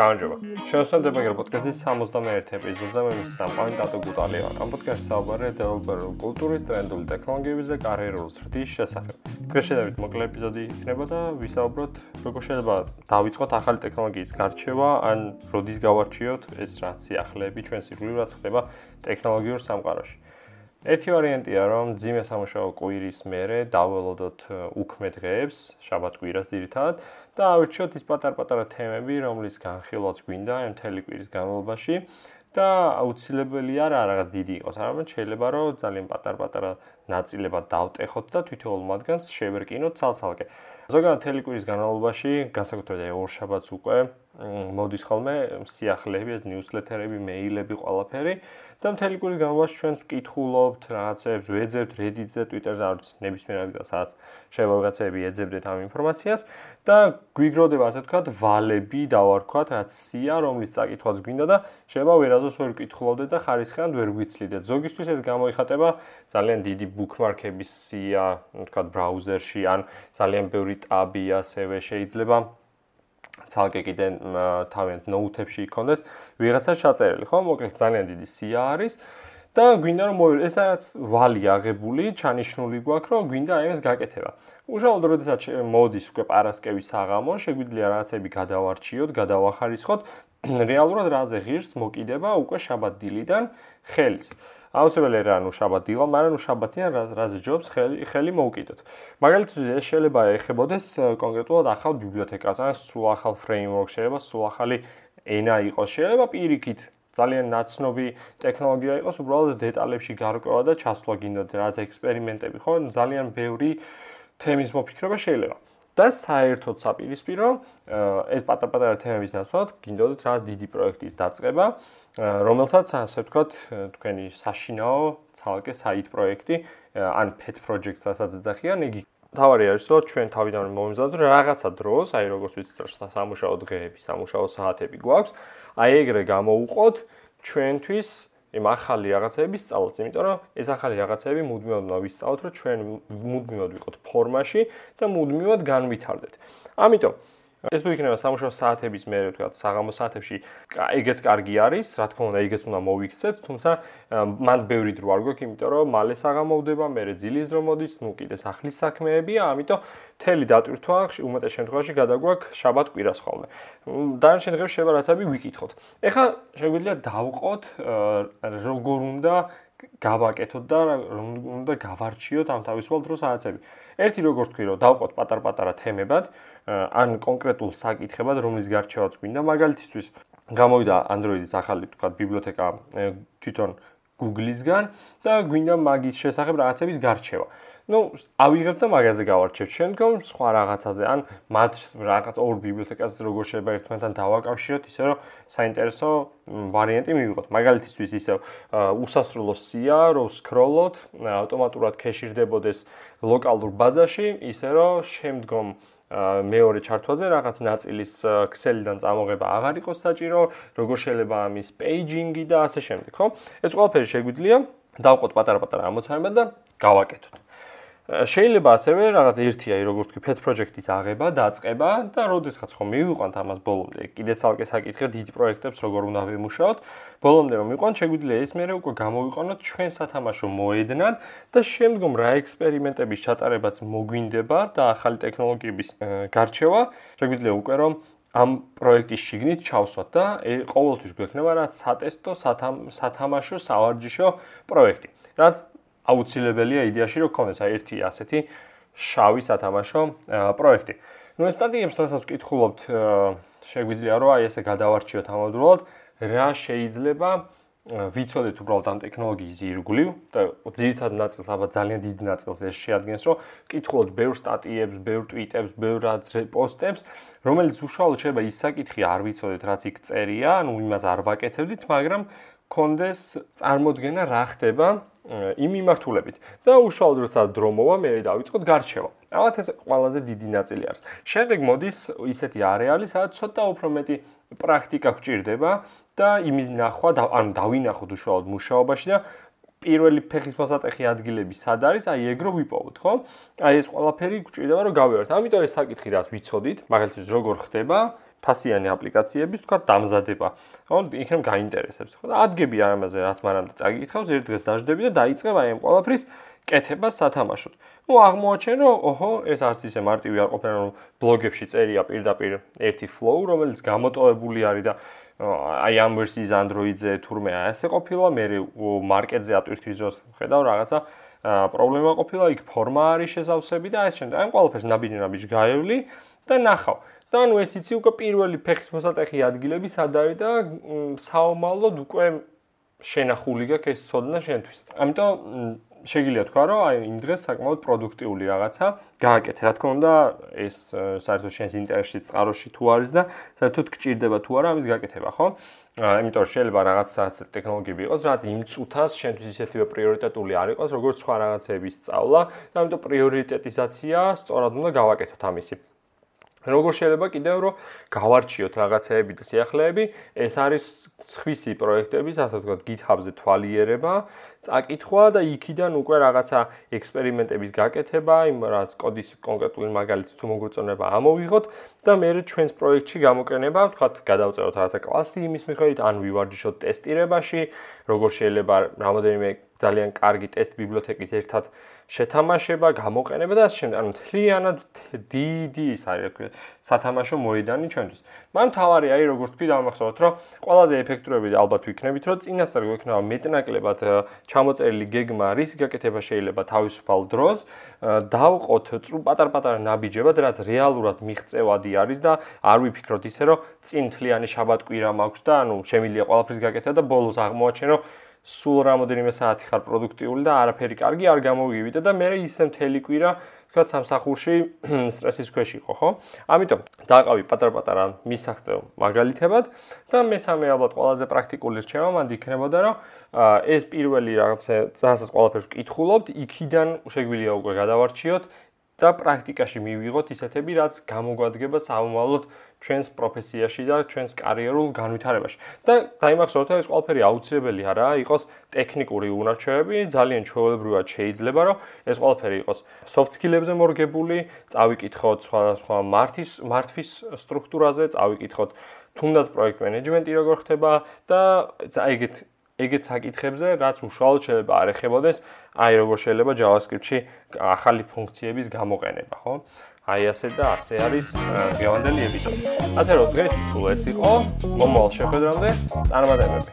გამარჯობა. შეუსწავლებელი პოდკასტის 61 ეპიზოდზე მე მისწამყვანი დატო გუტალია. ამ პოდკასტში საუბარია დეველოპერულ კულტურის, ტრენდულ ტექნოლოგიებზე და კარიერულ სრდის შესახებ. დღეს შედავით მოკლე ეპიზოდი იქნება და ვისაუბროთ როგორ შეიძლება დავიწყოთ ახალი ტექნოლოგიის გარჩევა, ან როდის გავარჩიოთ ეს რაც სიახლეები ჩვენ სიგულირ რაც ხდება ტექნოლოგიურ სამყაროში. ერთი ვარიანტია რომ ძიმე სამუშაო კვირის მერე დაველოდოთ უქმე დღეებს, შაბათ კვირას ძირითადად და ავირჩიოთ ის პატარ-პატარა თემები, რომლის განხილვაც გვინდა ამ მთელი კვირის განმავლობაში და აუცილებელი არა რაღაც დიდი იყოს, არამედ შეიძლება რომ ძალიან პატარ-პატარა ნაწილებად დავტეხოთ და თვითონ მათგანს შევერკინოთ ცალ-ცალკე. ზოგადად მთელი კვირის განმავლობაში, განსაკუთრებით ორ შაბათს უკვე მოდის ხოლმე სიახლეები, ეს ნიუსლეთერები, მეილები, ყველაფერი და მთელი კვირის განმავლობაში ჩვენს ვკითხულობთ რაღაცებს, ვეძებთ Reddit-ზე, Twitter-ზე, არც ნებისმიერ ადგილას, სადაც შეიძლება რაღაცები ეძებდეთ ამ ინფორმაციას და გვიგროვდება ასე ვთქვათ, ვალები დავარქვათ, რაც სია, რომლის წაკითხვაც გვინდა და შეიძლება ვერაზოს ვერ ვკითხულობდეთ და ხარისხიან ვერ გვიცლიდეთ. ზოგისთვის ეს გამოიხატება ძალიან დიდი bookmark-ების სია, ვთქვათ, ბრაუზერში ან ძალიან ბევრი ტაბი ასევე შეიძლება ცალკე კიდე თავიანთ ნოუთებში იქონდეს ვიღაცა ჩაწერილი, ხო? მოკლედ ძალიან დიდი სია არის და გვინდა რომ მოი ეს არის ვალი აღებული, ჩანიშნული გვაქვს, რომ გვინდა აი ეს გაკეთება. უშუალოდ როდესაც მოდის უკვე პარასკევის საღამო, შეგვიძლია რაღაცები გადავარჩიოთ, გადავახარისხოთ, რეალურად რაზე ღირს მოკიდება უკვე შაბათ-დილიდან ხელის. აუცილებელი რა ნუ შაბათილა, მაგრამ ნუ შაბათიან რაზე ჯობს ხელი ხელი მოუკიდოთ. მაგალითად ეს შეიძლება ეხებოდეს კონკრეტულად ახალ ბიბლიოთეკას, ან სულ ახალ ფრეიმვორკს, შეიძლება სულ ახალი ენა იყოს, შეიძლება პირიქით ძალიან ნაცნობი ტექნოლოგია იყოს, უბრალოდ დეტალებში გარკვევა და ჩასვლა გინდათ რაც ექსპერიმენტები, ხო? ძალიან ბევრი თემის მოფიქრება შეიძლება. და საერთოდ საპირისპირო ეს პატარ-პატარა თემების ნაცვლად გინდოდეთ რა დიდი პროექტის დაწყება, რომელსაც ასე ვთქვათ, თქვენი საშინაო ცალკე საით პროექტი ან pet project-საც ეძახიან, იგი თავარი არის, რომ ჩვენ თავიდან მომზადოთ რაღაცა დროს, აი როგორც ვიცით, რომ სამუშაო დღეები, სამუშაო საათები გვაქვს, აი ეგრე გამოვუყოთ ჩვენთვის იმ ახალი რაღაცების სწავლაც, იმიტომ რომ ეს ახალი რაღაცები მუდმივად ვისწავლოთ, რომ ჩვენ მუდმივად ვიყოთ ფორმაში და მუდმივად განვითარდეთ. ამიტომ ეს თუ იქნება სამუშაო საათების მე ვთქვა საღამო საათებში ეგეც კარგი არის რა თქმა უნდა ეგეც უნდა მოვიქცეთ თუმცა მან ბევრი დრო არ გვაქვს იმიტომ რომ მალე საღამოვდება მე ძილის დრო მოდის ნუ კიდე სახლის საქმეებია ამიტომ თელი დატვირთვა უმეტეს შემთხვევაში გადაგვაქვს შაბათ კვირას ხოლმე. დანარჩენ დღეებში შეიძლება რაცები ვიკითხოთ. ეხლა შეგვიძლია დავყოთ როგორ უნდა გავაკეთოთ და უნდა გავარჩიოთ ამ თავისუფალ დროს რაღაცები. ერთი როგორც თქვი რომ დავყოთ პატარ-პატარა თემებად, ან კონკრეტულ საკითხებად, რომლის გარჩევაც გვინდა, მაგალითისთვის გამოვიდა Android-ის ახალი თქვა ბიბლიოთეკა თვითონ Google-ისგან და გვინდა მაგის შესახებ რაღაცების გარჩევა. Ну, ავიღებ და მაგაზე გავარჩევ შემდგომ სხვა რაღაცაზე, ან მათ რაღაც ორ ბიბლიოთეკას როგორ შეიძლება ერთმანეთთან დავაკავშიროთ, ისე რომ საინტერესო ვარიანტი მივიღოთ. მაგალითისთვის ისე უსასრულო სია, რო სკროლოთ, ავტომატურად ქეშირდებოდეს ლოკალურ ბაზაში, ისე რომ შემდგომ მეორე ჩართვაზე რაღაც ნაწილის Excel-დან წამოღება აღარ იყოს საჭირო, როგორ შეიძლება ამის paging-ი და ასე შემდეგ, ხო? ეს ყველაფერი შეგვიძლია დავყოთ პატარ-პატარა ამოცანება და გავაკეთოთ. შეიძლება ასევე რაღაც ერთია, როგორც თქვი, pet project-ის აღება, დაწყება და როდესაც ხომ მივიყვანთ ამას ბოლომდე, კიდე ცალკე საკითხი დიდ პროექტებს როგორ უნდა ვიმუშაოთ, ბოლომდე რომ მივიყვანთ, შეგვიძლია ეს მე უკვე გამოვიყენოთ ჩვენ სათამაშო მოედნად და შემდგომ რა ექსპერიმენტების ჩატარებაც მოგვინდება და ახალი ტექნოლოგიების გარჩევა, შეგვიძლია უკვე რომ ამ პროექტის შიგნით ჩავსვათ და ყოველთვის გვექნება რა სატესტო სათამაშო სავარჯიშო პროექტი. რაც აუცილებელია იდეაში რომ გქონდეს აი ერთი ასეთი შავი სათამაშო პროექტი. ნუ ეს სტატიებს რასაც ვკითხულობთ, შეგვიძლია რომ აი ესე გადავარჩიოთ ამავდროულად, რა შეიძლება ვიცოდეთ უბრალოდ ამ ტექნოლოგიის ირგვლივ და ძირითადად ნაწილს აბა ძალიან დიდ ნაწილს ეს შეადგენს, რომ ვკითხულობთ ბევრ სტატიებს, ბევრ ტვიტებს, ბევრ პოსტებს, რომელიც უშუალოდ შეიძლება ის საკითხი არ ვიცოდეთ, რაც იქ წერია, ანუ იმას არ ვაკეთებდით, მაგრამ კონდეს წარმოქმნა რა ხდება იმ მიმართულებით და უშუალოდ როცა დრო მოვა მე დავიწყოთ გარჩევა. ალბათ ეს ყველაზე დიდი ნაწილი არის. შემდეგ მოდის ისეთი არეალი, სადაც ცოტა უფრო მეტი პრაქტიკა გვჭირდება და იმის ნახვა ანუ დავინახოთ უშუალოდ მუშაობაში და პირველი ფეხის მოსატეხი ადგილები სად არის? აი ეგრო ვიპოვოთ, ხო? აი ეს ყველაფერი გვჭირდება რომ გავიაროთ. ამიტომ ეს საკითხი რაც ვიცოდით, მაგალითად როგორ ხდება ფასიანი აპლიკაციების თქვა დამზადება. ხო, იქნებ გაინტერესებს. ხო, ადგები ამაზე რაც მანამდე წაგიკითხავს, ერთ დღეს დაждები და დაიწყებ აი ამ ყველაფრის კეთება სათამაშოდ. ნუ აღმოაჩენ რომ ოჰო, ეს არც ისე მარტივი არ ყოფილა რომ ბლოგებში წერია პირდაპირ ერთი flow, რომელიც გამოტოვებული არის და აი ამ ვერსიის Android-ზე თურმე ასე ყოფილა, მე მარკეტზე ატვირთვის დროს ხედავ რაღაცა პრობლემა ყოფილა, იქ ფორმა არის შესავსები და ეს შემდეგ. აი ამ ყველაფერს ნაბიჯ-ნაბიჯ გაევლი და ნახავ. და ნუ ეს იცი უკვე პირველი ფეხის მოსატეხი ადგილები სად არის და საომალოდ უკვე შენახული გაქვს ეს ცოდნა შენთვის. ამიტომ შეგიძლია თქვა, რომ აი იმ დღეს საკმაოდ პროდუქტიული რაღაცა გააკეთე. რა თქმა უნდა, ეს საერთოდ შენს ინტერესში წყაროში თუ არის და საერთოდ გჭირდება თუ არა ამის გაკეთება, ხო? აიმიტომ შეიძლება რაღაც რაღაც ტექნოლოგიები იყოს, რაც იმ წუთას შენთვის ისეთივე პრიორიტეტული არ იყოს, როგორც სხვა რაღაცების სწავლა, და ამიტომ პრიორიტეტიზაცია სწორად უნდა გავაკეთოთ ამისი. როგორ შეიძლება კიდევ რომ გავარჩიოთ რაღაცეები და სიახლეები, ეს არის სხვისი პროექტების, ასე ვთქვათ, GitHub-ზე თვალიერება, წაკითხვა და იქიდან უკვე რაღაცა ექსპერიმენტების გაკეთება, იმ რაც კოდის კონკრეტული მაგალითი თუ მოგვიწონება ამოვიღოთ და მე ჩვენს პროექტში გამოყენება, ვთქვათ, გადავწეროთ რაღაცა კლასი იმის მიხედვით, ან ვივარჯიშოთ ტესტირებაში, როგორ შეიძლება რამოდენიმე ძალიან კარგი ტესტ ბიბლიოთეკის ერთად შეთამაშება, გამოყენება და ასე შემდეგ. ანუ თლიანად დიდი ის არის, ქვია, სათამაშო მოედანი ჩვენთვის. მაგრამ თავარი არის, როგორც თქვი, დამახსოვროთ, რომ ყველაზე ეფექტურები ალბათ ვიქნებით, რომ წინასწარ გვექნება მეტნაკლებად ჩამოწერილი გეგმა, რის გაკეთება შეიძლება თავისუფალ დროს, დავყოთ პატარ-პატარა ნაბიჯებად, რაც რეალურად მიღწევადი არის და არ ვიფიქროთ ისე, რომ წინ თლიანი შაბათ-კვირა მაქვს და ანუ შემიძლია ყველაფრის გაკეთება და ბოლოს აღმოაჩენ, რომ სულ რამოდენიმე საათი ხარ პროდუქტიული და არაფერი კარგი არ გამოვივიდა და მე ისე მთელი კვირა თქვა სამსახურში სტრესის ქვეშ იყო, ხო? ამიტომ დააყავი პატარ-პატარა მისაღწევ მაგალითებად და მესამე ალბათ ყველაზე პრაქტიკული რჩევა მანდ იქნებოდა, რომ ეს პირველი რაღაცა ძასაც ყველაფერს ვკითხულობთ, იქიდან შეგვიძლია უკვე გადავარჩიოთ და პრაქტიკაში მივიღოთ ისეთები, რაც გამოგვადგება სამომავლოდ ჩვენს პროფესიაში და ჩვენს კარიერულ განვითარებაში. და დაიმახსოვროთ, ეს ყველაფერი აუცილებელი არაა, იყოს ტექნიკური უნარჩვევები, ძალიან ჩვეულებრივად შეიძლება, რომ ეს ყველაფერი იყოს soft skill-ებზე მორგებული, წავიკითხოთ სხვადასხვა მართის მართვის სტრუქტურაზე, წავიკითხოთ თუნდაც პროექტ მენეჯმენტი როგორ ხდება და ეგეთ ეგეთ საკითხებზე, რაც უშუალოდ შეიძლება არ ეხებოდეს, აი როგორ შეიძლება JavaScript-ში ახალი ფუნქციების გამოყენება, ხო? აი ასე და ასე არის გევანდელი ეპიზოდი. ასე რომ დღეს სულ ეს იყო მომავალ შეხვედრამდე წარმატებები.